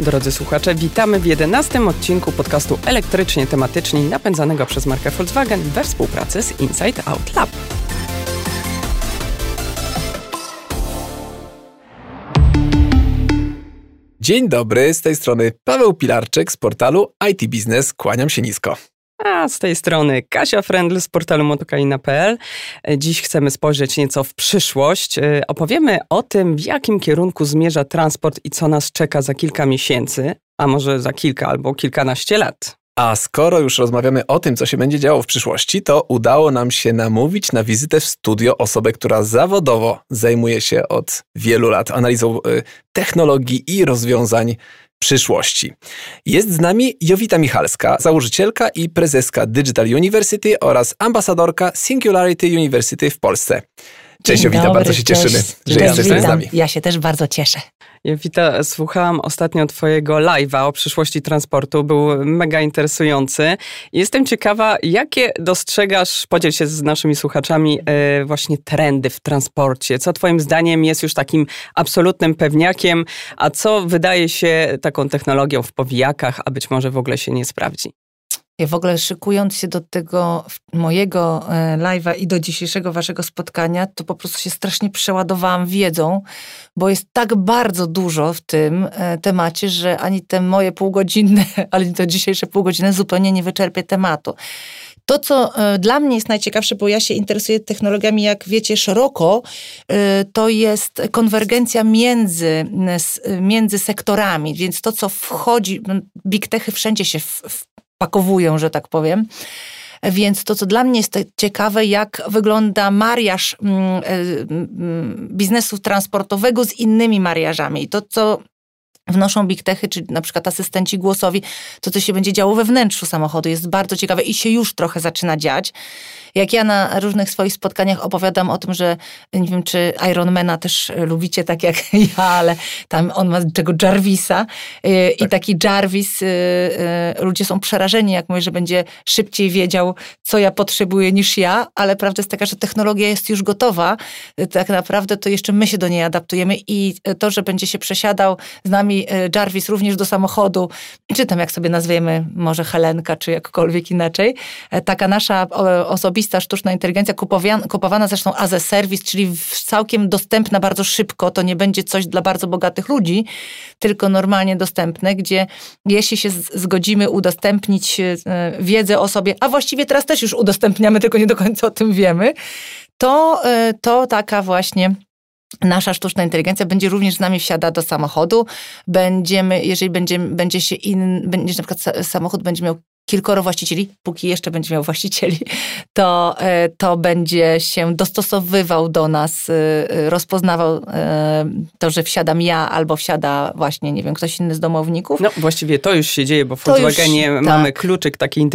Drodzy słuchacze, witamy w 11 odcinku podcastu elektrycznie tematyczni napędzanego przez markę Volkswagen we współpracy z Inside Out Lab. Dzień dobry, z tej strony Paweł Pilarczyk z portalu IT Business. Kłaniam się nisko. A z tej strony Kasia Frendl z portalu motokaina.pl. Dziś chcemy spojrzeć nieco w przyszłość. Opowiemy o tym, w jakim kierunku zmierza transport i co nas czeka za kilka miesięcy, a może za kilka albo kilkanaście lat. A skoro już rozmawiamy o tym, co się będzie działo w przyszłości, to udało nam się namówić na wizytę w studio osobę, która zawodowo zajmuje się od wielu lat analizą y, technologii i rozwiązań przyszłości. Jest z nami Jowita Michalska, założycielka i prezeska Digital University oraz ambasadorka Singularity University w Polsce. Cześć Jowita, bardzo się cieszymy, cześć. że cześć, jesteś witam. z nami. Ja się też bardzo cieszę. Jowita, słuchałam ostatnio twojego live'a o przyszłości transportu. Był mega interesujący. Jestem ciekawa, jakie dostrzegasz, podziel się z naszymi słuchaczami, e, właśnie trendy w transporcie. Co twoim zdaniem jest już takim absolutnym pewniakiem, a co wydaje się taką technologią w powijakach, a być może w ogóle się nie sprawdzi? Ja w ogóle szykując się do tego mojego e, live'a i do dzisiejszego waszego spotkania, to po prostu się strasznie przeładowałam wiedzą, bo jest tak bardzo dużo w tym e, temacie, że ani te moje półgodzinne, ani to dzisiejsze półgodzinne zupełnie nie wyczerpie tematu. To, co e, dla mnie jest najciekawsze, bo ja się interesuję technologiami, jak wiecie, szeroko, to jest konwergencja między, między sektorami, więc to, co wchodzi, big techy wszędzie się w, pakowują, że tak powiem. Więc to, co dla mnie jest ciekawe, jak wygląda mariaż mm, e, mm, biznesu transportowego z innymi mariażami. I to, co wnoszą big techy, czy na przykład asystenci głosowi, to co się będzie działo we wnętrzu samochodu jest bardzo ciekawe i się już trochę zaczyna dziać. Jak ja na różnych swoich spotkaniach opowiadam o tym, że nie wiem, czy Ironmana też lubicie tak jak ja, ale tam on ma czego Jarvisa y, tak. i taki Jarvis, y, y, ludzie są przerażeni, jak mówię, że będzie szybciej wiedział, co ja potrzebuję niż ja, ale prawda jest taka, że technologia jest już gotowa. Tak naprawdę to jeszcze my się do niej adaptujemy i to, że będzie się przesiadał z nami Jarvis również do samochodu, czy tam jak sobie nazwiemy, może Helenka, czy jakkolwiek inaczej, taka nasza osobista osobista sztuczna inteligencja, kupowana, kupowana zresztą as a service, czyli całkiem dostępna bardzo szybko. To nie będzie coś dla bardzo bogatych ludzi, tylko normalnie dostępne, gdzie jeśli się zgodzimy udostępnić e, wiedzę o sobie, a właściwie teraz też już udostępniamy, tylko nie do końca o tym wiemy, to, e, to taka właśnie nasza sztuczna inteligencja będzie również z nami wsiada do samochodu. Będziemy, jeżeli będzie, będzie się in, będzie na przykład samochód będzie miał kilkoro właścicieli, póki jeszcze będzie miał właścicieli, to, e, to będzie się dostosowywał do nas, e, e, rozpoznawał to, że wsiadam ja albo wsiada właśnie, nie wiem, ktoś inny z domowników. No właściwie to już się dzieje, bo w Volkswagenie już, mamy tak. kluczyk taki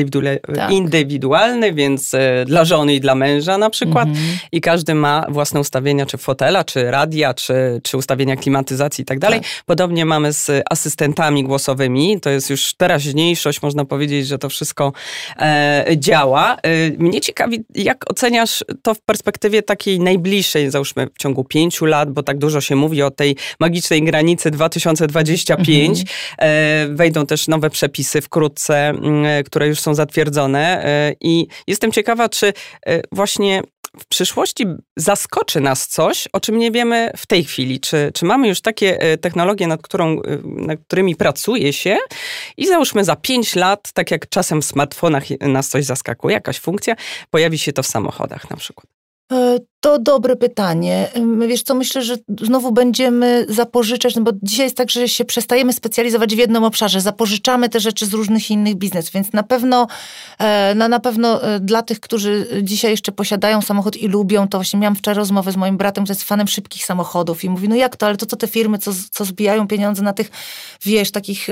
tak. indywidualny, więc dla żony i dla męża na przykład mhm. i każdy ma własne ustawienia, czy fotela, czy radia, czy, czy ustawienia klimatyzacji i tak dalej. Tak. Podobnie mamy z asystentami głosowymi, to jest już teraźniejszość, można powiedzieć, że to to wszystko e, działa. E, mnie ciekawi, jak oceniasz to w perspektywie takiej najbliższej, załóżmy w ciągu pięciu lat, bo tak dużo się mówi o tej magicznej granicy 2025. Mhm. E, wejdą też nowe przepisy wkrótce, które już są zatwierdzone i jestem ciekawa, czy właśnie w przyszłości zaskoczy nas coś, o czym nie wiemy w tej chwili. Czy, czy mamy już takie e, technologie, nad, którą, e, nad którymi pracuje się i załóżmy za 5 lat, tak jak czasem w smartfonach nas coś zaskakuje, jakaś funkcja, pojawi się to w samochodach na przykład. E, to dobre pytanie. Wiesz co, myślę, że znowu będziemy zapożyczać, no bo dzisiaj jest tak, że się przestajemy specjalizować w jednym obszarze, zapożyczamy te rzeczy z różnych innych biznesów, więc na pewno, no na pewno e, dla tych, którzy dzisiaj jeszcze posiadają samochód i lubią, to właśnie miałam wczoraj rozmowę z moim bratem, który jest fanem szybkich samochodów i mówi, no jak to, ale to co te firmy, co, co zbijają pieniądze na tych, wiesz, takich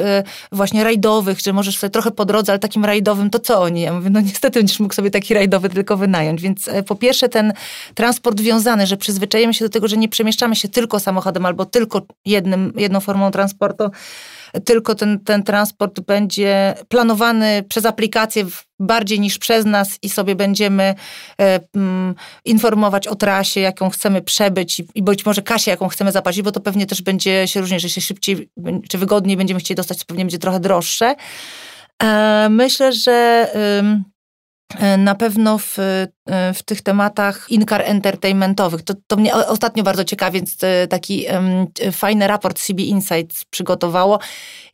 właśnie rajdowych, że możesz sobie trochę po drodze, ale takim rajdowym, to co oni? Ja mówię, no niestety będziesz mógł sobie taki rajdowy tylko wynająć, więc po pierwsze ten transport transport wiązany, że przyzwyczajemy się do tego, że nie przemieszczamy się tylko samochodem albo tylko jednym, jedną formą transportu, tylko ten, ten transport będzie planowany przez aplikację bardziej niż przez nas i sobie będziemy e, mm, informować o trasie, jaką chcemy przebyć i, i być może kasie, jaką chcemy zapłacić, bo to pewnie też będzie się różnić, że się szybciej czy wygodniej będziemy chcieli dostać, to pewnie będzie trochę droższe. E, myślę, że na pewno w, e, w tych tematach in-car entertainmentowych. To, to mnie ostatnio bardzo ciekawi, więc e, taki um, fajny raport CB Insights przygotowało,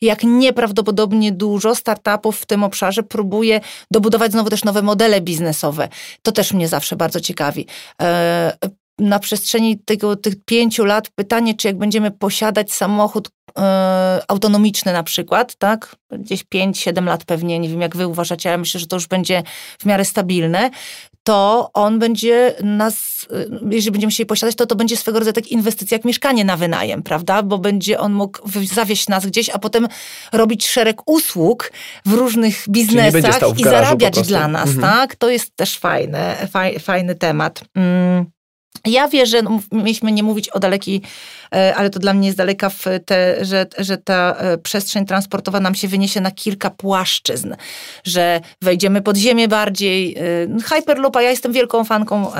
jak nieprawdopodobnie dużo startupów w tym obszarze próbuje dobudować znowu też nowe modele biznesowe. To też mnie zawsze bardzo ciekawi. E, na przestrzeni tego, tych pięciu lat pytanie, czy jak będziemy posiadać samochód e, autonomiczny na przykład, tak, gdzieś 5-7 lat pewnie, nie wiem jak wy uważacie, ale myślę, że to już będzie w miarę stabilne, to on będzie nas, e, jeżeli będziemy chcieli posiadać, to to będzie swego rodzaju tak inwestycja jak mieszkanie na wynajem, prawda? Bo będzie on mógł zawieść nas gdzieś, a potem robić szereg usług w różnych biznesach i zarabiać dla nas, mhm. tak? To jest też fajne, faj, fajny temat. Mm. Ja wierzę, no, mieliśmy nie mówić o dalekiej, e, ale to dla mnie jest daleka, w te, że, że ta e, przestrzeń transportowa nam się wyniesie na kilka płaszczyzn, że wejdziemy pod ziemię bardziej. E, Hyperloop, a ja jestem wielką fanką,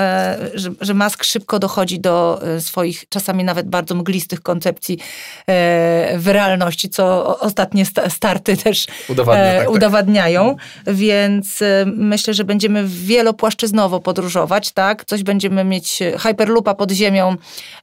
że, że Musk szybko dochodzi do swoich czasami nawet bardzo mglistych koncepcji w realności, co ostatnie starty też Udowadnia, tak, tak. udowadniają, tak. więc myślę, że będziemy wielopłaszczyznowo podróżować, tak? Coś będziemy mieć Hyperloopa pod ziemią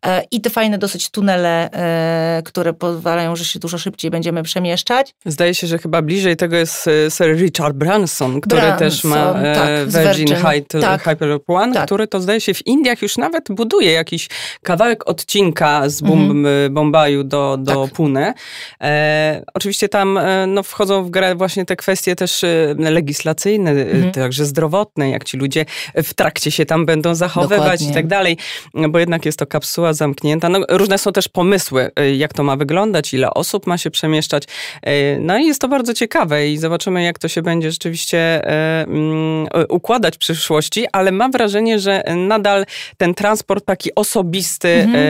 e, i te fajne dosyć tunele, e, które pozwalają, że się dużo szybciej będziemy przemieszczać. Zdaje się, że chyba bliżej tego jest e, Sir Richard Branson, który Branson, też ma tak, Virgin, Virgin. Tak, Hyperloop One, tak. który to zdaje się w Indiach już nawet buduje jakiś kawałek odcinka z Bum, mhm. Bombaju do, do tak. Pune. E, oczywiście tam no, wchodzą w grę właśnie te kwestie też legislacyjne, mhm. także zdrowotne, jak ci ludzie w trakcie się tam będą zachowywać Dokładnie. i tak dalej dalej, bo jednak jest to kapsuła zamknięta. No, różne są też pomysły, y, jak to ma wyglądać, ile osób ma się przemieszczać. Y, no i jest to bardzo ciekawe i zobaczymy, jak to się będzie rzeczywiście y, mm, układać w przyszłości, ale mam wrażenie, że nadal ten transport taki osobisty, mhm.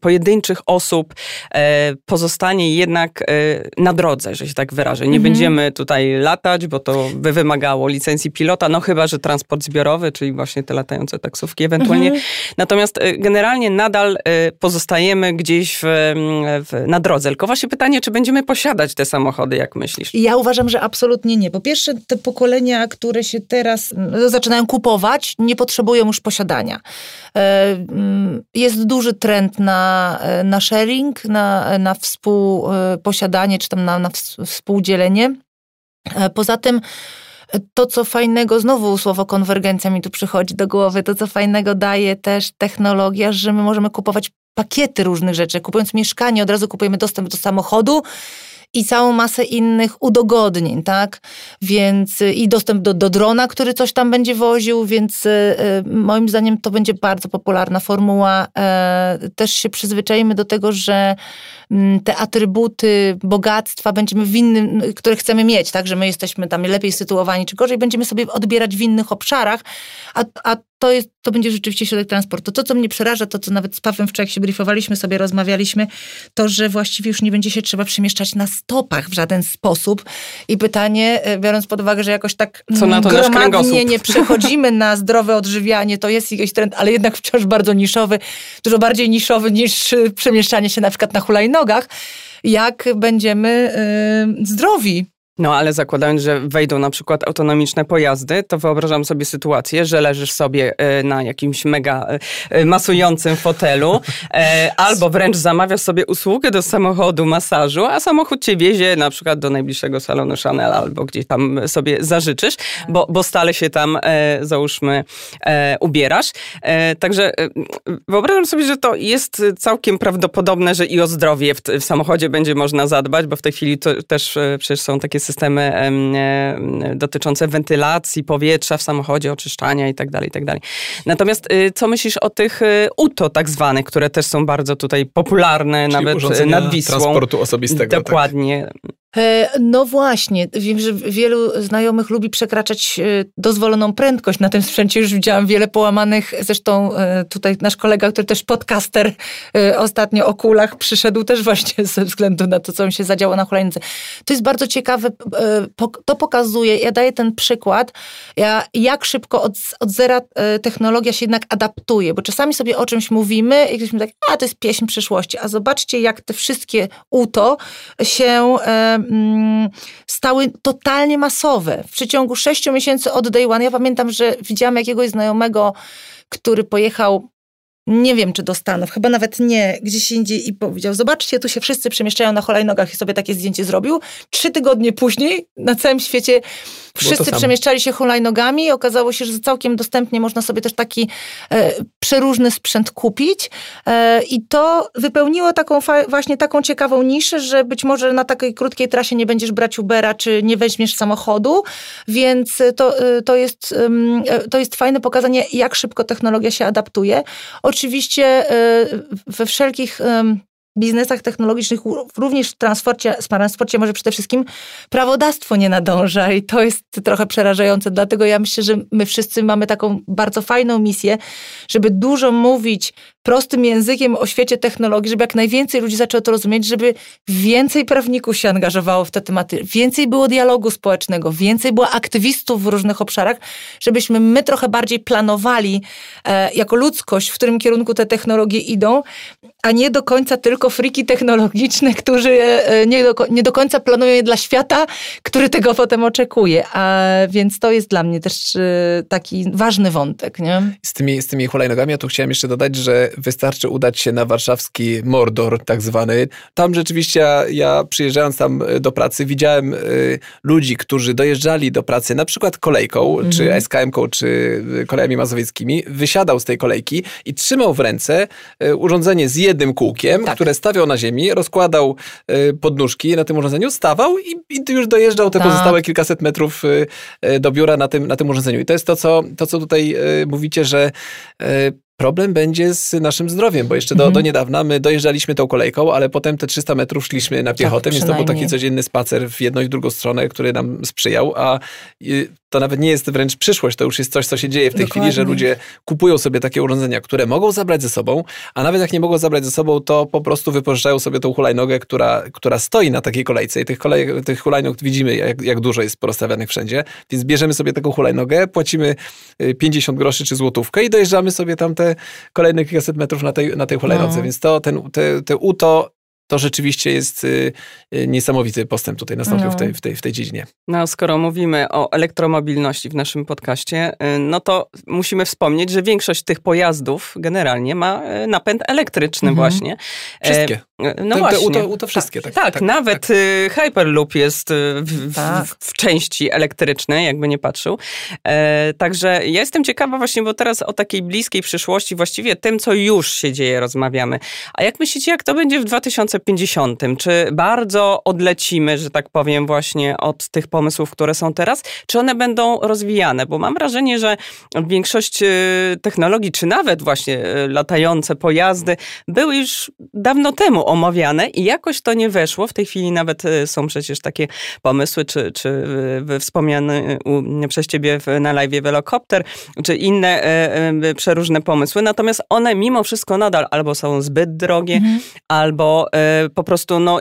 pojedynczych osób pozostanie jednak na drodze, że się tak wyrażę. Nie mhm. będziemy tutaj latać, bo to by wymagało licencji pilota, no chyba, że transport zbiorowy, czyli właśnie te latające taksówki, ewentualnie Mhm. Natomiast y, generalnie nadal y, pozostajemy gdzieś w, w, na drodze. Tylko właśnie pytanie, czy będziemy posiadać te samochody, jak myślisz? Ja uważam, że absolutnie nie. Po pierwsze, te pokolenia, które się teraz no, zaczynają kupować, nie potrzebują już posiadania. E, mm, jest duży trend na, e, na sharing, na, na współposiadanie, czy tam na, na współdzielenie. E, poza tym to, co fajnego, znowu słowo konwergencja mi tu przychodzi do głowy, to, co fajnego daje też technologia, że my możemy kupować pakiety różnych rzeczy. Kupując mieszkanie, od razu kupujemy dostęp do samochodu i całą masę innych udogodnień, tak? Więc i dostęp do, do drona, który coś tam będzie woził, więc y, y, moim zdaniem to będzie bardzo popularna formuła. E, też się przyzwyczajimy do tego, że mm, te atrybuty bogactwa będziemy w innym, które chcemy mieć, tak? Że my jesteśmy tam lepiej sytuowani czy gorzej, będziemy sobie odbierać w innych obszarach, a, a to, jest, to będzie rzeczywiście środek transportu. To, co mnie przeraża, to co nawet z Pawłem wczoraj się briefowaliśmy, sobie rozmawialiśmy, to, że właściwie już nie będzie się trzeba przemieszczać na stopach w żaden sposób. I pytanie, e, biorąc pod uwagę, że jakoś tak co na to gromadnie nie przechodzimy na zdrowe odżywianie, to jest jakiś trend, ale jednak wciąż bardzo niszowy, dużo bardziej niszowy niż e, przemieszczanie się na przykład na hulajnogach, jak będziemy yy, zdrowi no ale zakładając, że wejdą na przykład autonomiczne pojazdy, to wyobrażam sobie sytuację, że leżysz sobie e, na jakimś mega e, e, masującym fotelu, albo wręcz zamawiasz sobie usługę do samochodu masażu, a samochód cię wiezie na przykład do najbliższego salonu Chanel albo gdzieś tam sobie zażyczysz, bo, bo stale się tam załóżmy ubierasz. Także wyobrażam sobie, że to jest całkiem prawdopodobne, że i o zdrowie w, w samochodzie będzie można zadbać, bo w tej chwili to też przecież są takie systemy dotyczące wentylacji powietrza w samochodzie, oczyszczania itd., tak itd. Tak Natomiast y, co myślisz o tych y, UTO tak zwanych, które też są bardzo tutaj popularne, Czyli nawet nad Wisłą. transportu osobistego. Tak. Dokładnie. Tak. E, no właśnie, wiem, że wielu znajomych lubi przekraczać e, dozwoloną prędkość na tym sprzęcie. Już widziałam wiele połamanych, zresztą e, tutaj nasz kolega, który też podcaster ostatnio o kulach przyszedł też właśnie ze względu na to, co mi się zadziało na hulajnodze. To jest bardzo ciekawe, to pokazuje, ja daję ten przykład, jak szybko od, od zera technologia się jednak adaptuje, bo czasami sobie o czymś mówimy i ktoś tak, a to jest pieśń przyszłości, a zobaczcie jak te wszystkie UTO się Mm, stały totalnie masowe. W przeciągu sześciu miesięcy od day one, ja pamiętam, że widziałam jakiegoś znajomego, który pojechał nie wiem czy do Stanów, chyba nawet nie, gdzieś indziej i powiedział, zobaczcie, tu się wszyscy przemieszczają na hulajnogach i sobie takie zdjęcie zrobił. Trzy tygodnie później na całym świecie wszyscy przemieszczali się hulajnogami i okazało się, że całkiem dostępnie można sobie też taki e, przeróżny sprzęt kupić e, i to wypełniło taką właśnie taką ciekawą niszę, że być może na takiej krótkiej trasie nie będziesz brać Ubera, czy nie weźmiesz samochodu, więc to, e, to, jest, e, to jest fajne pokazanie, jak szybko technologia się adaptuje oczywiście e, we wszelkich biznesach technologicznych, również w transporcie, w transporcie może przede wszystkim prawodawstwo nie nadąża i to jest trochę przerażające. Dlatego ja myślę, że my wszyscy mamy taką bardzo fajną misję, żeby dużo mówić prostym językiem o świecie technologii, żeby jak najwięcej ludzi zaczęło to rozumieć, żeby więcej prawników się angażowało w te tematy, więcej było dialogu społecznego, więcej było aktywistów w różnych obszarach, żebyśmy my trochę bardziej planowali e, jako ludzkość, w którym kierunku te technologie idą, a nie do końca tylko friki technologiczne, którzy e, nie do, nie do końca planują je dla świata, który tego potem oczekuje. A więc to jest dla mnie też e, taki ważny wątek. Nie? Z, tymi, z tymi hulajnogami ja tu chciałem jeszcze dodać, że wystarczy udać się na warszawski Mordor tak zwany. Tam rzeczywiście ja, przyjeżdżając tam e, do pracy widziałem y, ludzi, którzy dojeżdżali do pracy na przykład kolejką, mhm. czy SKM-ką, czy kolejami mazowieckimi, wysiadał z tej kolejki i trzymał w ręce urządzenie z jednym kółkiem, tak. które stawiał na ziemi, rozkładał y, podnóżki na tym urządzeniu, stawał i, i już dojeżdżał te tak. pozostałe kilkaset metrów do biura na tym, na tym urządzeniu. I to jest to, co, to, co tutaj mówicie, że problem będzie z naszym zdrowiem, bo jeszcze do, mhm. do niedawna my dojeżdżaliśmy tą kolejką, ale potem te 300 metrów szliśmy na tak, piechotę, tak, więc to był taki codzienny spacer w jedną i w drugą stronę, który nam sprzyjał, a to nawet nie jest wręcz przyszłość, to już jest coś, co się dzieje w tej Dokładnie. chwili, że ludzie kupują sobie takie urządzenia, które mogą zabrać ze sobą, a nawet jak nie mogą zabrać ze sobą, to po prostu wypożyczają sobie tą hulajnogę, która, która stoi na takiej kolejce i tych, kolej, tych hulajnog widzimy, jak, jak dużo jest porozstawianych wszędzie, więc bierzemy sobie taką hulajnogę, płacimy 50 y, groszy czy złotówkę i dojeżdżamy sobie tam te kolejne kilkaset metrów na tej, na tej hulajnodze, no. więc to ten, te, te UTO to rzeczywiście jest y, y, niesamowity postęp tutaj nastąpił no. w, tej, w, tej, w tej dziedzinie. No, skoro mówimy o elektromobilności w naszym podcaście, y, no to musimy wspomnieć, że większość tych pojazdów generalnie ma napęd elektryczny mhm. właśnie. Wszystkie. No te, właśnie. Te, to, to wszystkie. Tak, tak, tak nawet tak. Hyperloop jest w, tak. w, w, części elektrycznej, jakby nie patrzył. E, także ja jestem ciekawa właśnie, bo teraz o takiej bliskiej przyszłości, właściwie tym, co już się dzieje, rozmawiamy. A jak myślicie, jak to będzie w 2050? Czy bardzo odlecimy, że tak powiem, właśnie od tych pomysłów, które są teraz? Czy one będą rozwijane? Bo mam wrażenie, że większość technologii, czy nawet właśnie latające pojazdy były już dawno temu omawiane i jakoś to nie weszło. W tej chwili nawet e, są przecież takie pomysły, czy, czy wspomniany przez ciebie na live Velocopter, czy inne przeróżne pomysły. Natomiast one mimo wszystko nadal albo są zbyt drogie, mhm. albo po prostu no,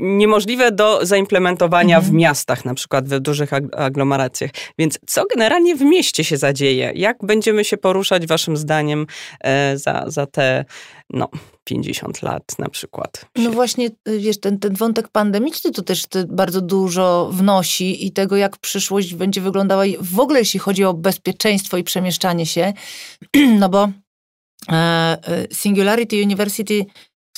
niemożliwe do zaimplementowania mhm. w miastach, na przykład w dużych aglomeracjach. Więc co generalnie w mieście się zadzieje? Jak będziemy się poruszać waszym zdaniem za, za te no, 50 lat na przykład. No właśnie, wiesz, ten, ten wątek pandemiczny to też bardzo dużo wnosi i tego, jak przyszłość będzie wyglądała w ogóle, jeśli chodzi o bezpieczeństwo i przemieszczanie się, no bo e, e, Singularity University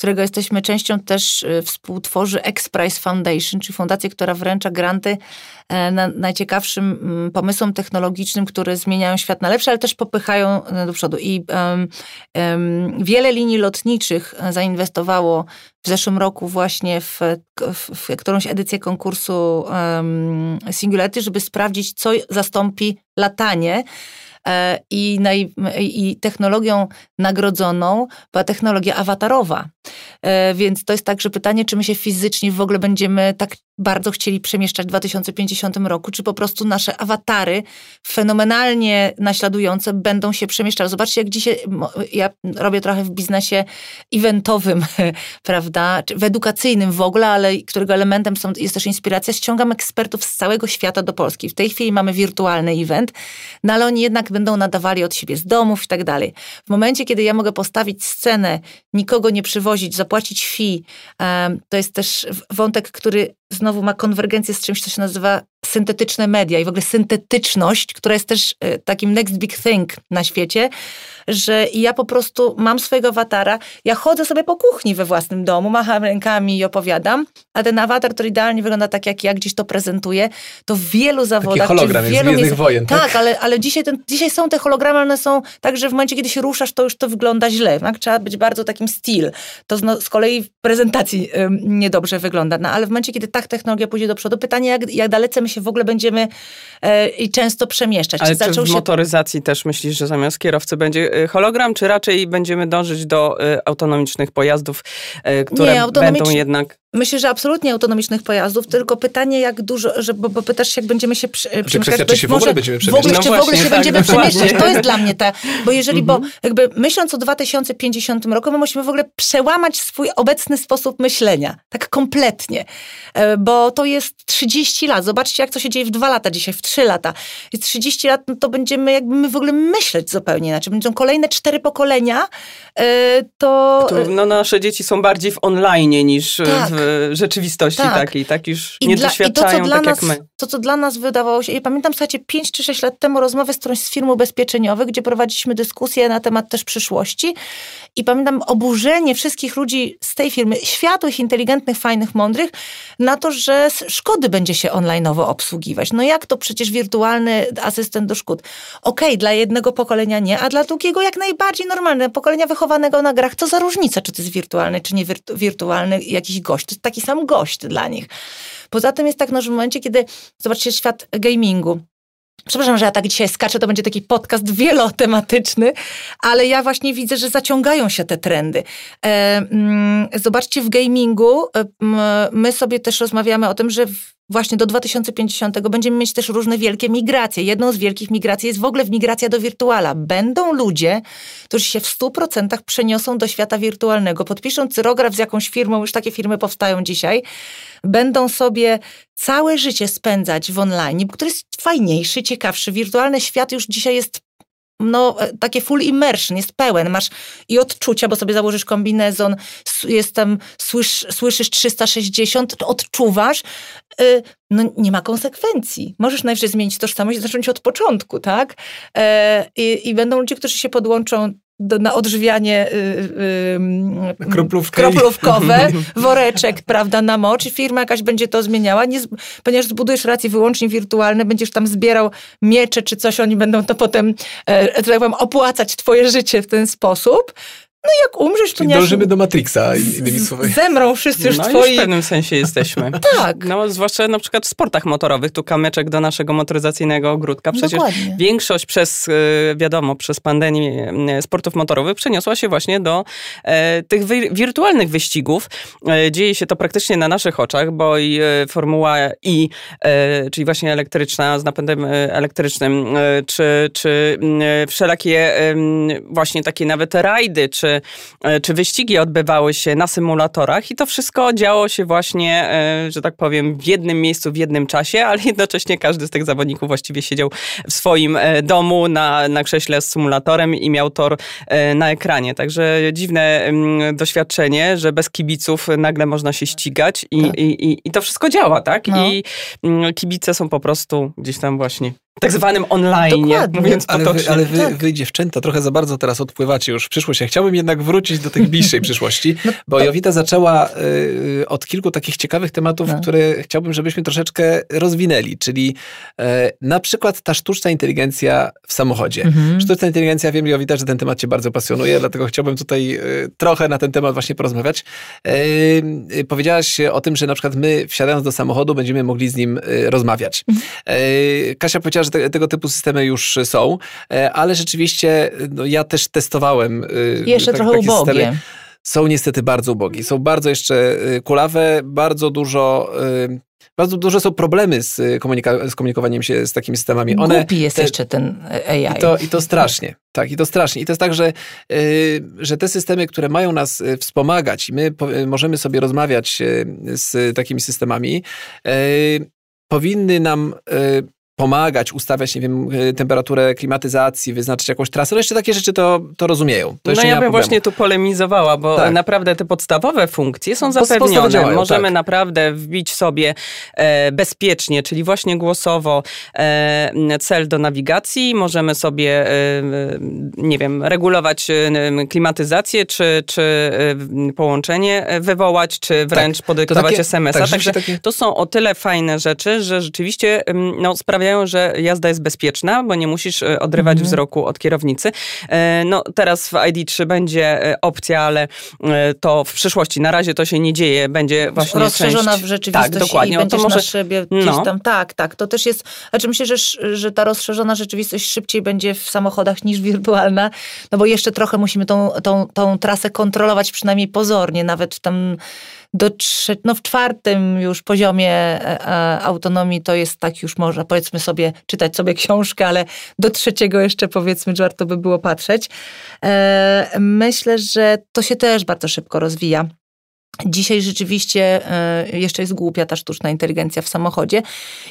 którego jesteśmy częścią, też y, współtworzy X-Prize Foundation, czyli fundację, która wręcza granty e, na najciekawszym mm, pomysłom technologicznym, które zmieniają świat na lepsze, ale też popychają e, do przodu. I um, um, wiele linii lotniczych zainwestowało w zeszłym roku właśnie w, w, w którąś edycję konkursu um, Singularity, żeby sprawdzić, co zastąpi latanie. E, i, naj, i technologią nagrodzoną była technologia awatarowa. E, więc to jest także pytanie, czy my się fizycznie w ogóle będziemy tak bardzo chcieli przemieszczać w 2050 roku, czy po prostu nasze awatary fenomenalnie naśladujące będą się przemieszczały. Zobaczcie, jak dzisiaj, ja robię trochę w biznesie eventowym, prawda, w edukacyjnym w ogóle, ale którego elementem są, jest też inspiracja. Ściągam ekspertów z całego świata do Polski. W tej chwili mamy wirtualny event, no ale oni jednak będą nadawali od siebie z domów i tak dalej. W momencie, kiedy ja mogę postawić scenę, nikogo nie przywozić, zapłacić fee, to jest też wątek, który znowu ma konwergencję z czymś, co się nazywa syntetyczne media i w ogóle syntetyczność, która jest też e, takim next big thing na świecie, że ja po prostu mam swojego awatara, ja chodzę sobie po kuchni we własnym domu, macham rękami i opowiadam, a ten awatar, który idealnie wygląda tak, jak ja gdzieś to prezentuję, to w wielu zawodach... Taki hologram w wielu jest miejsc... wojen, tak? Tak, ale, ale dzisiaj, ten, dzisiaj są te hologramy, one są tak, że w momencie, kiedy się ruszasz, to już to wygląda źle. Tak? Trzeba być bardzo takim styl. To z, z kolei w prezentacji ym, niedobrze wygląda. No, ale w momencie, kiedy tak technologia pójdzie do przodu, pytanie, jak, jak dalece my się w ogóle będziemy e, i często przemieszczać. Ale czy, czy w się... motoryzacji też myślisz, że zamiast kierowcy będzie e, hologram, czy raczej będziemy dążyć do e, autonomicznych pojazdów, e, które Nie, będą jednak Myślę, że absolutnie autonomicznych pojazdów, tylko pytanie, jak dużo, że, bo, bo pytasz się, jak będziemy się przy, znaczy, przemieszczać. Czy się w ogóle będziemy przemieszczać? W ogóle, no czy właśnie, w ogóle się tak, będziemy przemieszczać. To jest dla mnie te, bo jeżeli, mm -hmm. bo jakby myśląc o 2050 roku, my musimy w ogóle przełamać swój obecny sposób myślenia. Tak kompletnie. E, bo to jest 30 lat. Zobaczcie, jak to się dzieje w dwa lata dzisiaj, w trzy lata. Jest 30 lat, no to będziemy jakby my w ogóle myśleć zupełnie inaczej. Będą kolejne cztery pokolenia, e, to... to no, nasze dzieci są bardziej w online niż tak. w rzeczywistości tak. takiej, tak już I nie dla, doświadczają i to, co tak nas, jak my. To, co dla nas wydawało się, ja pamiętam, słuchajcie, 5 czy 6 lat temu rozmowę z którąś z firm ubezpieczeniowych, gdzie prowadziliśmy dyskusję na temat też przyszłości i pamiętam oburzenie wszystkich ludzi z tej firmy, światłych, inteligentnych, fajnych, mądrych, na to, że szkody będzie się online'owo obsługiwać. No jak to przecież wirtualny asystent do szkód? Okej, okay, dla jednego pokolenia nie, a dla drugiego jak najbardziej normalne. Pokolenia wychowanego na grach, co za różnica, czy to jest wirtualny, czy nie wirtualny jakiś gość. Jest taki sam gość dla nich. Poza tym jest tak, no, że w momencie, kiedy zobaczcie świat gamingu, Przepraszam, że ja tak dzisiaj skaczę, to będzie taki podcast wielotematyczny, ale ja właśnie widzę, że zaciągają się te trendy. E, mm, zobaczcie, w gamingu e, my sobie też rozmawiamy o tym, że właśnie do 2050 będziemy mieć też różne wielkie migracje. Jedną z wielkich migracji jest w ogóle migracja do wirtuala. Będą ludzie, którzy się w 100% przeniosą do świata wirtualnego, podpiszą cyrograf z jakąś firmą, już takie firmy powstają dzisiaj, będą sobie całe życie spędzać w online, który jest fajniejszy, ciekawszy. Wirtualny świat już dzisiaj jest no, e, takie full immersion, jest pełen. Masz i odczucia, bo sobie założysz kombinezon, jest tam, słysz, słyszysz 360, odczuwasz, y, no nie ma konsekwencji. Możesz najwyżej zmienić tożsamość i zacząć od początku, tak? I, I będą ludzie, którzy się podłączą do, na odżywianie yy, yy, kroplówkowe, woreczek, prawda, na mocz i firma jakaś będzie to zmieniała, nie, ponieważ zbudujesz racje wyłącznie wirtualne, będziesz tam zbierał miecze czy coś, oni będą to potem, e, tak powiem, opłacać twoje życie w ten sposób, no i jak umrzesz, to nie... dążymy do Matrixa, innymi słowy. Zemrą wszyscy już no twoi... już w pewnym sensie jesteśmy. tak. No, zwłaszcza na przykład w sportach motorowych, tu kamyczek do naszego motoryzacyjnego ogródka. Przecież Dokładnie. większość przez, e, wiadomo, przez pandemię e, sportów motorowych przeniosła się właśnie do e, tych wi wirtualnych wyścigów. E, dzieje się to praktycznie na naszych oczach, bo i e, Formuła I, e, czyli właśnie elektryczna, z napędem elektrycznym, czy, czy wszelakie właśnie takie nawet rajdy, czy E, czy, wyścigi odbywały się na symulatorach i to wszystko działo się właśnie, e, że tak powiem, w jednym miejscu, w jednym czasie, ale jednocześnie każdy z tych zawodników właściwie siedział w swoim e, domu na, na krześle z symulatorem i miał tor na ekranie. Także dziwne mm, doświadczenie, że bez kibiców nagle można się ścigać i, tak. i, i, i to wszystko działa, tak? No. I mm, kibice są po prostu gdzieś tam właśnie tak zwanym online, mówiąc ale wy, ale wy, tak. wy, dziewczęta, trochę za bardzo teraz odpływacie już w przyszłość. Ja chciałbym jednak wrócić do tej bliższej przyszłości, no, bo to... Jowita zaczęła y, od kilku takich ciekawych tematów, no. które chciałbym, żebyśmy troszeczkę rozwinęli, czyli y, na przykład ta sztuczna inteligencja w samochodzie. Mhm. Sztuczna inteligencja, wiem Jowita, że ten temat cię bardzo pasjonuje, dlatego chciałbym tutaj y, trochę na ten temat właśnie porozmawiać. powiedziałaś o tym, że na przykład my wsiadając do samochodu będziemy mogli z nim rozmawiać. Mhm. Kasia powiedziała, że te, tego typu systemy już są, e, ale rzeczywiście no, ja też testowałem. E, Jeszcze tak, trochę ubogie. Systemy. są niestety bardzo ubogi. Są bardzo jeszcze kulawe, bardzo dużo bardzo duże są problemy z, komunika- z komunikowaniem się z takimi systemami. One, Głupi jest te, jeszcze ten AI. I to, I to strasznie. Tak, i to strasznie. I to jest tak, że, że te systemy, które mają nas wspomagać i my możemy sobie rozmawiać z takimi systemami, powinny nam pomagać, ustawiać, nie wiem, y, temperaturę klimatyzacji, wyznaczyć jakąś trasę. No jeszcze takie rzeczy to, to rozumieją. To no ja bym problemu. właśnie tu polemizowała, bo tak. naprawdę te podstawowe funkcje są zapewnione. Działają, Możemy tak. naprawdę wbić sobie e, bezpiecznie, czyli właśnie głosowo e, cel do nawigacji. Możemy sobie, e, nie wiem, regulować e, klimatyzację, czy, czy e, połączenie wywołać, czy wręcz tak. podyktować SMS-a. Tak, Także takie... to są o tyle fajne rzeczy, że rzeczywiście no, sprawiają sprawiają, że jazda jest bezpieczna, bo nie musisz e, odrywać mhm. wzroku od kierownicy. E, no teraz w ID3 będzie e, opcja, ale to w przyszłości. Na razie to się nie dzieje, będzie właśnie Rozszerzona część... w rzeczywistości tak, dokładnie. i będziesz to może... na szybie gdzieś no. tam. Tak, tak. To też jest... Znaczy myślę, że, że ta rozszerzona rzeczywistość szybciej będzie w samochodach niż wirtualna, no bo jeszcze trochę musimy tą, tą, tą trasę kontrolować przynajmniej pozornie, nawet w tam do trze- no w czwartym już poziomie e, e, autonomii to jest tak już można powiedzmy sobie czytać sobie książkę, ale do trzeciego jeszcze powiedzmy warto by było patrzeć. E, myślę, że to się też bardzo szybko rozwija. Dzisiaj rzeczywiście e, jeszcze jest głupia ta sztuczna inteligencja w samochodzie.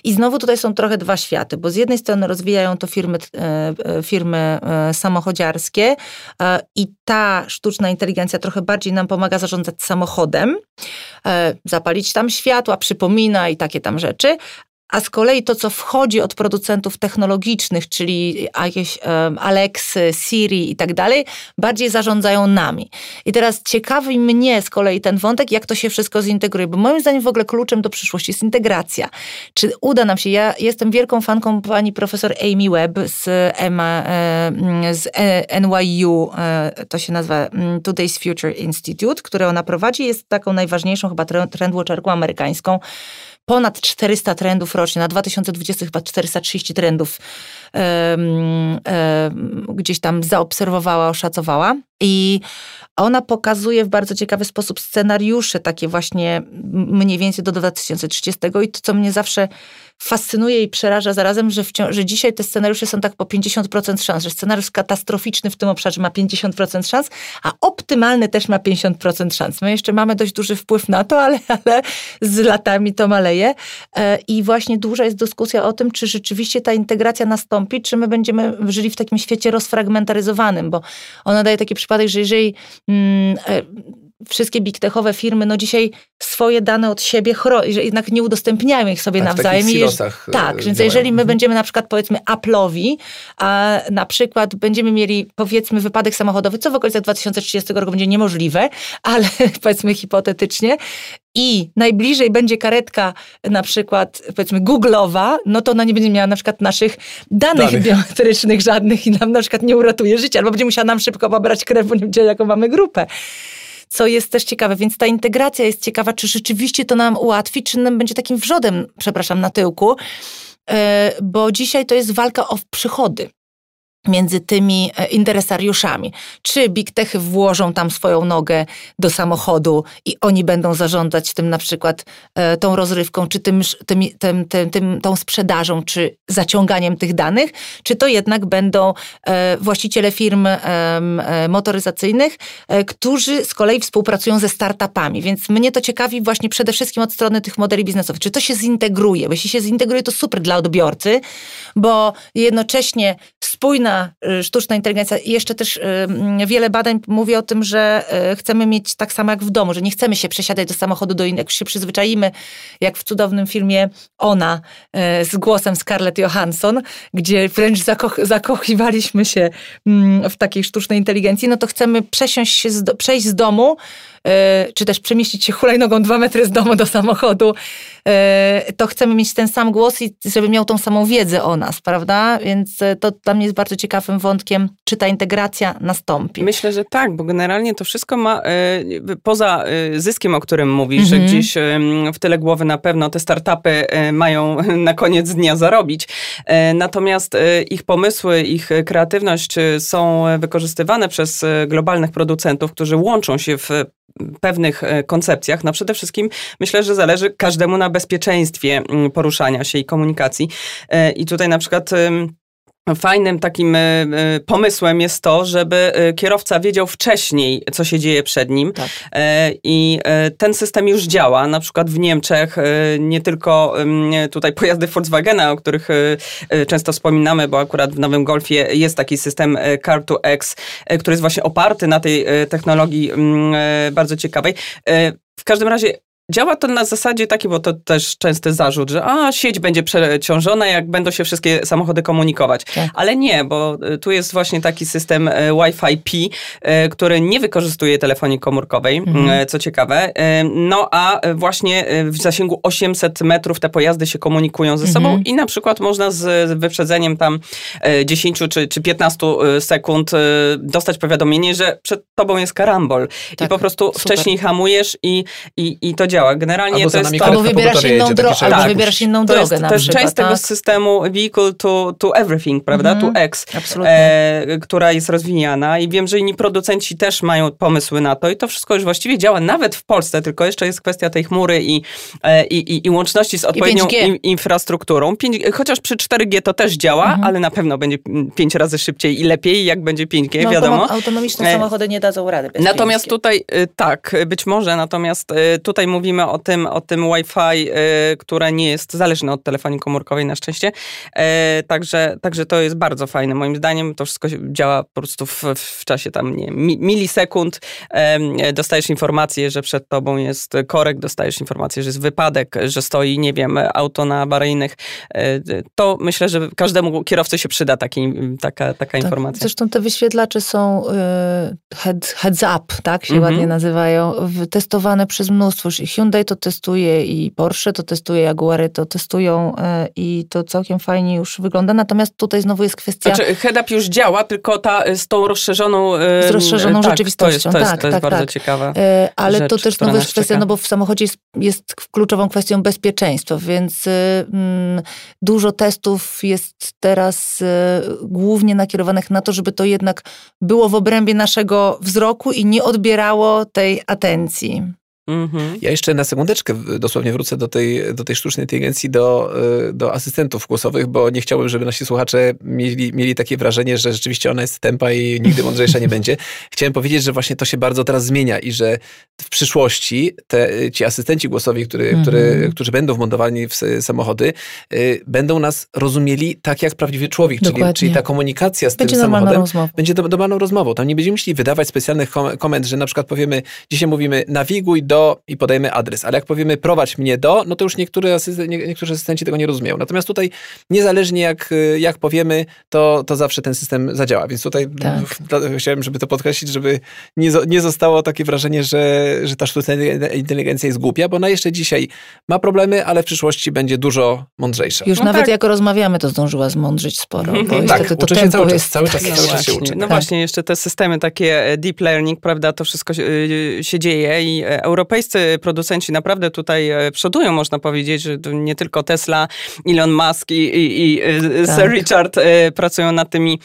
I znowu tutaj są trochę dwa światy, bo z jednej strony rozwijają to firmy, e, e, firmy samochodziarskie i ta sztuczna inteligencja trochę bardziej nam pomaga zarządzać samochodem, zapalić tam światła, przypomina i takie tam rzeczy, a z kolei to, co wchodzi od producentów technologicznych, czyli jakieś um, Alexy, Siri i tak dalej, bardziej zarządzają nami. I teraz ciekawi mnie z kolei ten wątek, jak to się wszystko zintegruje, bo moim zdaniem w ogóle kluczem do przyszłości jest integracja. Czy uda nam się, ja jestem wielką fanką pani profesor Amy Webb z, EMA, z NYU, e, to się nazywa mm, Today's Future Institute, które ona prowadzi, jest taką najważniejszą chyba trendwatcherką amerykańską, ponad 400 trendów rocznie, na 2020 chyba 430 trendów um, um, gdzieś tam zaobserwowała, oszacowała. I ona pokazuje w bardzo ciekawy sposób scenariusze, takie właśnie mniej więcej do 2030. I to, co mnie zawsze fascynuje i przeraża zarazem, że, że dzisiaj te scenariusze są tak po 50% szans, że scenariusz katastroficzny w tym obszarze ma 50% szans, a optymalny też ma 50% szans. My jeszcze mamy dość duży wpływ na to, ale, ale z latami to maleje. E, I właśnie duża jest dyskusja o tym, czy rzeczywiście ta integracja nastąpi, czy my będziemy żyli w takim świecie rozfragmentaryzowanym, bo ona daje taki przypadek, że jeżeli mm, e, wszystkie big techowe firmy, no dzisiaj swoje dane od siebie chronią, że jednak nie udostępniają ich sobie tak, nawzajem. W e, tak, więc jeżeli my mhm. będziemy na przykład powiedzmy Apple'owi, a na przykład będziemy mieli powiedzmy wypadek samochodowy, co w okolicach 2030 roku będzie niemożliwe, ale powiedzmy hipotetycznie, i najbliżej będzie karetka na przykład powiedzmy Google'owa, no to ona nie będzie miała na przykład naszych danych, danych, biometrycznych żadnych i nam na przykład nie uratuje życia, albo będzie musiała nam szybko pobrać krew, bo nie będzie jaką mamy grupę co jest też ciekawe. Więc ta integracja jest ciekawa, czy rzeczywiście to nam ułatwi, czy nam będzie takim wrzodem, przepraszam, na tyłku, e, bo dzisiaj to jest walka o przychody między tymi e, interesariuszami. Czy Big Techy włożą tam swoją nogę do samochodu i oni będą zarządzać tym na przykład e, tą rozrywką, czy tym, tym, tym, tym, tym, tą sprzedażą, czy zaciąganiem tych danych, czy to jednak będą e, właściciele firm motoryzacyjnych, którzy z kolei współpracują ze startupami. Więc mnie to ciekawi właśnie przede wszystkim od strony tych modeli biznesowych. Czy to się zintegruje? Bo jeśli się zintegruje, to super dla odbiorcy, bo jednocześnie spójna Y, sztuczna inteligencja. I jeszcze też y, mm, wiele badań mówi o tym, że y, chcemy mieć tak samo jak w domu, że nie chcemy się przesiadać do samochodu do innego, się przyzwyczaimy, jak w cudownym filmie Ona z głosem Scarlett Johansson, gdzie wręcz zakoch zakochiwaliśmy się mm, w takiej sztucznej inteligencji, no to chcemy przesiąść się z przejść z domu czy też przemieścić się hulajnogą dwa metry z domu do samochodu, e, to chcemy mieć ten sam głos i żeby miał tą samą wiedzę o nas, prawda? Więc e, to dla mnie jest bardzo ciekawym wątkiem, czy ta integracja nastąpi. Myślę, że tak, bo generalnie to wszystko ma, poza zyskiem, o którym mówisz, że mhm. gdzieś w tyle głowy na pewno te startupy mają na koniec dnia zarobić, natomiast ich pomysły, ich kreatywność są wykorzystywane przez globalnych producentów, którzy łączą się w pewnych e, koncepcjach. No przede wszystkim myślę, że zależy każdemu na bezpieczeństwie poruszania się i komunikacji. E, I tutaj na przykład Fajnym takim e, e, pomysłem jest to, żeby e, kierowca wiedział wcześniej, co się dzieje przed nim. Tak. I ten system już działa. Na przykład w Niemczech nie tylko tutaj pojazdy Volkswagena, o których często wspominamy, bo akurat w Nowym Golfie jest taki system Car2X, który jest właśnie oparty na tej technologii bardzo ciekawej. W każdym razie Działa to na zasadzie takiej, bo to też częsty zarzut, że a, sieć będzie przeciążona, jak będą się wszystkie samochody komunikować. Tak. Ale nie, bo y, tu jest właśnie taki system y, Wi-Fi P, y, który nie wykorzystuje telefonii komórkowej, mhm. co ciekawe. No a właśnie w zasięgu 800 metrów te pojazdy się komunikują ze sobą mhm. i na przykład można z wyprzedzeniem tam 10 czy, czy 15 sekund dostać powiadomienie, że przed tobą jest karambol. Tak, I po prostu super. wcześniej hamujesz i, i, i to działa działa. Generalnie albo to jest... Albo wybierasz inną, dro albo tak. wybierasz inną to drogę jest, To jest część tak? tego systemu vehicle to, to everything, prawda? Mm. To X, e, która jest rozwijana i wiem, że inni producenci też mają pomysły na to i to wszystko już właściwie działa nawet w Polsce, tylko jeszcze jest kwestia tej chmury i, e, i, i, i łączności z odpowiednią infrastrukturą. 5, chociaż przy 4G to też działa, mm -hmm. ale na pewno będzie 5 razy szybciej i lepiej, jak będzie 5G, no, wiadomo. Autonomiczne e, samochody nie dadzą rady bez Natomiast 5G. tutaj, e, tak, być może, natomiast tutaj mówimy mówimy o tym, o tym Wi-Fi, y, które nie jest zależne od telefonii komórkowej na szczęście. Y, także, także to jest bardzo fajne. Moim zdaniem to wszystko działa po prostu w, w czasie tam nie, milisekund. Y, dostajesz informację, że przed tobą jest korek, dostajesz informację, że jest wypadek, że stoi, nie wiem, auto na awaryjnych. To myślę, że każdemu kierowcy się przyda taki, taka, taka tak. informacja. Zresztą te wyświetlacze są head, heads up, tak się mhm. ładnie nazywają, testowane przez mnóstwo. Hyundai to testuje i Porsche to testuje, Jaguary to testują e, i to całkiem fajnie już wygląda. Natomiast tutaj znowu jest kwestia... Znaczy head-up już działa, tylko ta z tą rozszerzoną... Z rozszerzoną tak, rzeczywistością. To jest, to jest, tak, to jest tak, bardzo tak. ciekawe. Ale rzecz, to też znowu jest kwestia, no bo w samochodzie jest, jest kluczową kwestią bezpieczeństwa, więc mm, dużo testów jest teraz y, głównie nakierowanych na to, żeby to jednak było w obrębie naszego wzroku i nie odbierało tej atencji. Mhm. Ja jeszcze na sekundeczkę dosłownie wrócę do tej, do tej sztucznej inteligencji, do, y, do asystentów głosowych, bo nie chciałbym, żeby nasi słuchacze mieli, mieli takie wrażenie, że rzeczywiście ona jest tempa i nigdy mądrzejsza nie będzie. Chciałem powiedzieć, że właśnie to się bardzo teraz zmienia i że w przyszłości te, ci asystenci głosowi, który, mhm. który, którzy będą wmontowani w samochody, y, będą nas rozumieli tak jak prawdziwy człowiek, czyli, czyli ta komunikacja z będzie tym samochodem będzie normalną rozmową. Tam nie będziemy musieli wydawać specjalnych komend, że na przykład powiemy, dzisiaj mówimy nawiguj do i podajemy adres. Ale jak powiemy prowadź mnie do, no to już niektóre asystent, nie, niektórzy asystenci tego nie rozumieją. Natomiast tutaj niezależnie jak, jak powiemy, to, to zawsze ten system zadziała. Więc tutaj tak. chciałem, żeby to podkreślić, żeby nie, nie zostało takie wrażenie, że, że ta sztuczna inteligencja jest głupia, bo ona jeszcze dzisiaj ma problemy, ale w przyszłości będzie dużo mądrzejsza. Już no nawet tak. jak rozmawiamy, to zdążyła zmądrzyć sporo. Bo tak, to uczy się cały czas, cały czas, no cały czas się uczy. No tak. właśnie, jeszcze te systemy takie e, deep learning, prawda, to wszystko się, e, się dzieje i e, europejscy producenci naprawdę tutaj przodują, można powiedzieć, że nie tylko Tesla, Elon Musk i, i, i tak. Sir Richard pracują nad tymi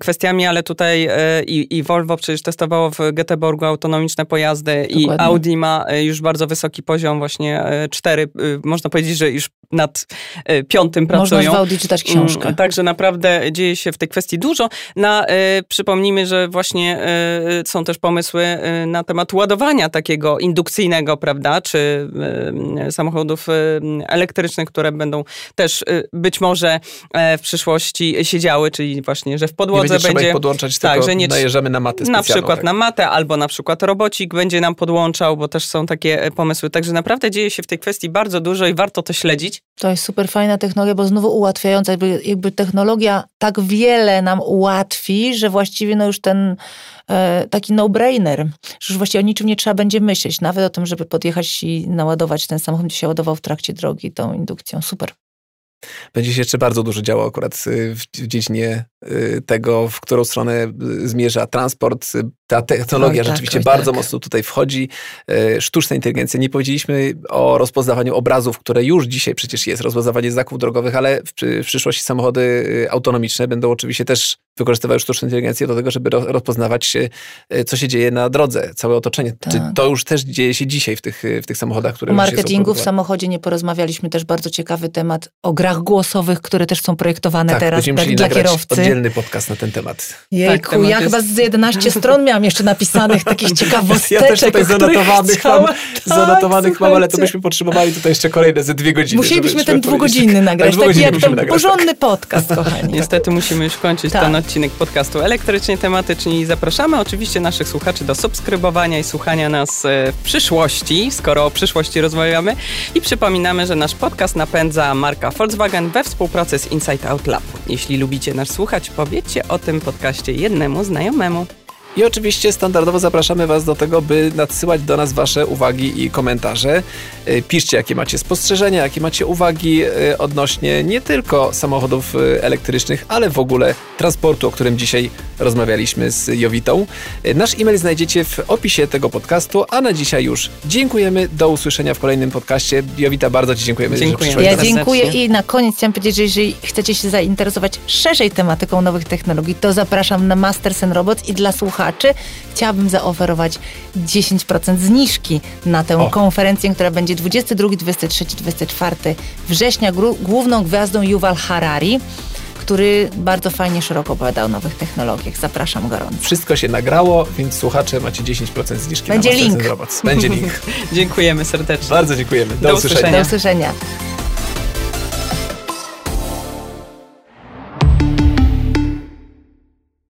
kwestiami, ale tutaj i, i Volvo przecież testowało w Göteborgu autonomiczne pojazdy Dokładnie. i Audi ma już bardzo wysoki poziom, właśnie cztery, można powiedzieć, że już nad piątym pracują. Można w Audi czytać książkę. Mm, także naprawdę dzieje się w tej kwestii dużo. Na, przypomnijmy, że właśnie są też pomysły na temat ładowania takiego indukcyjnego, prawda, czy samochodów elektrycznych, które będą też być może e, w przyszłości siedziały, czyli właśnie, że w podłodze nie będzie... będzie podłączać, tak, że nie najeżdżamy na matę Na przykład tak. na matę, albo na przykład robocik będzie nam podłączał, bo też są takie e, pomysły. Także naprawdę dzieje się w tej kwestii bardzo dużo i warto to śledzić. To jest super fajna technologia, bo znowu ułatwiająca, jakby, jakby technologia tak wiele nam ułatwi, że właściwie no już ten e, taki no-brainer, że już właściwie o niczym nie trzeba będzie myśleć, nawet o tym, żeby podjechać i naładować ten samochód, się ładował w trakcie drogi tą indukcją. Super. Będzie się jeszcze bardzo dużo działo akurat y, w, dziedzinie y, tego, w którą stronę y, zmierza transport. Ta technologia tak, rzeczywiście bardzo tak. mocno tutaj wchodzi. Sztuczna inteligencja. Nie powiedzieliśmy o rozpoznawaniu obrazów, które już dzisiaj przecież jest, rozpoznawanie znaków drogowych, ale w przyszłości samochody autonomiczne będą oczywiście też wykorzystywały sztuczną inteligencję do tego, żeby rozpoznawać, co się dzieje na drodze, całe otoczenie. Tak. to już też dzieje się dzisiaj w tych, w tych samochodach, które O marketingu w samochodzie nie porozmawialiśmy, też bardzo ciekawy temat o grach głosowych, które też są projektowane tak, teraz dla, dla kierowcy. oddzielny podcast na ten temat. Jejku, tak, ja jest... chyba z 11 stron miałam jeszcze napisanych takich ciekawosteczek. Ja też tutaj zanotowanych mam, tak, zanotowanych mam, ale to byśmy potrzebowali tutaj jeszcze kolejne ze dwie godziny. Musielibyśmy ten dwugodzinny nagrać, taki jak ten porządny podcast, kochani. Niestety musimy już kończyć tak. ten odcinek podcastu elektrycznie tematycznie i zapraszamy oczywiście naszych słuchaczy do subskrybowania i słuchania nas e, w przyszłości, skoro o przyszłości rozmawiamy i przypominamy, że nasz podcast napędza marka Volkswagen we współpracy z Insight Out Lab. Jeśli lubicie nas słuchać, powiedzcie o tym podcaście jednemu znajomemu. I oczywiście standardowo zapraszamy Was do tego, by nadsyłać do nas Wasze uwagi i komentarze. E, piszcie, jakie macie spostrzeżenia, jakie macie uwagi e, odnośnie nie tylko samochodów e, elektrycznych, ale w ogóle transportu, o którym dzisiaj rozmawialiśmy z Jowitą. Nasz e-mail znajdziecie w opisie tego podcastu, a na dzisiaj już dziękujemy. Do usłyszenia w kolejnym podcaście. Jowita, bardzo Ci dziękujemy. Dziękuję. Ja dziękuję i na koniec chciałam powiedzieć, że jeżeli chcecie się zainteresować szerzej tematyką nowych technologii, to zapraszam na Masters and Robots i dla słuchaczy chciałabym zaoferować 10% zniżki na tę o. konferencję, która będzie 22, 23, 24 września. Główną gwiazdą Yuval Harari który bardzo fajnie, szeroko opowiada o nowych technologiach. Zapraszam gorąco. Wszystko się nagrało, więc słuchacze macie 10% zniżki Będzie na link. Będzie link. Dziękujemy serdecznie. Bardzo dziękujemy. Do, Do usłyszenia. Do usłyszenia.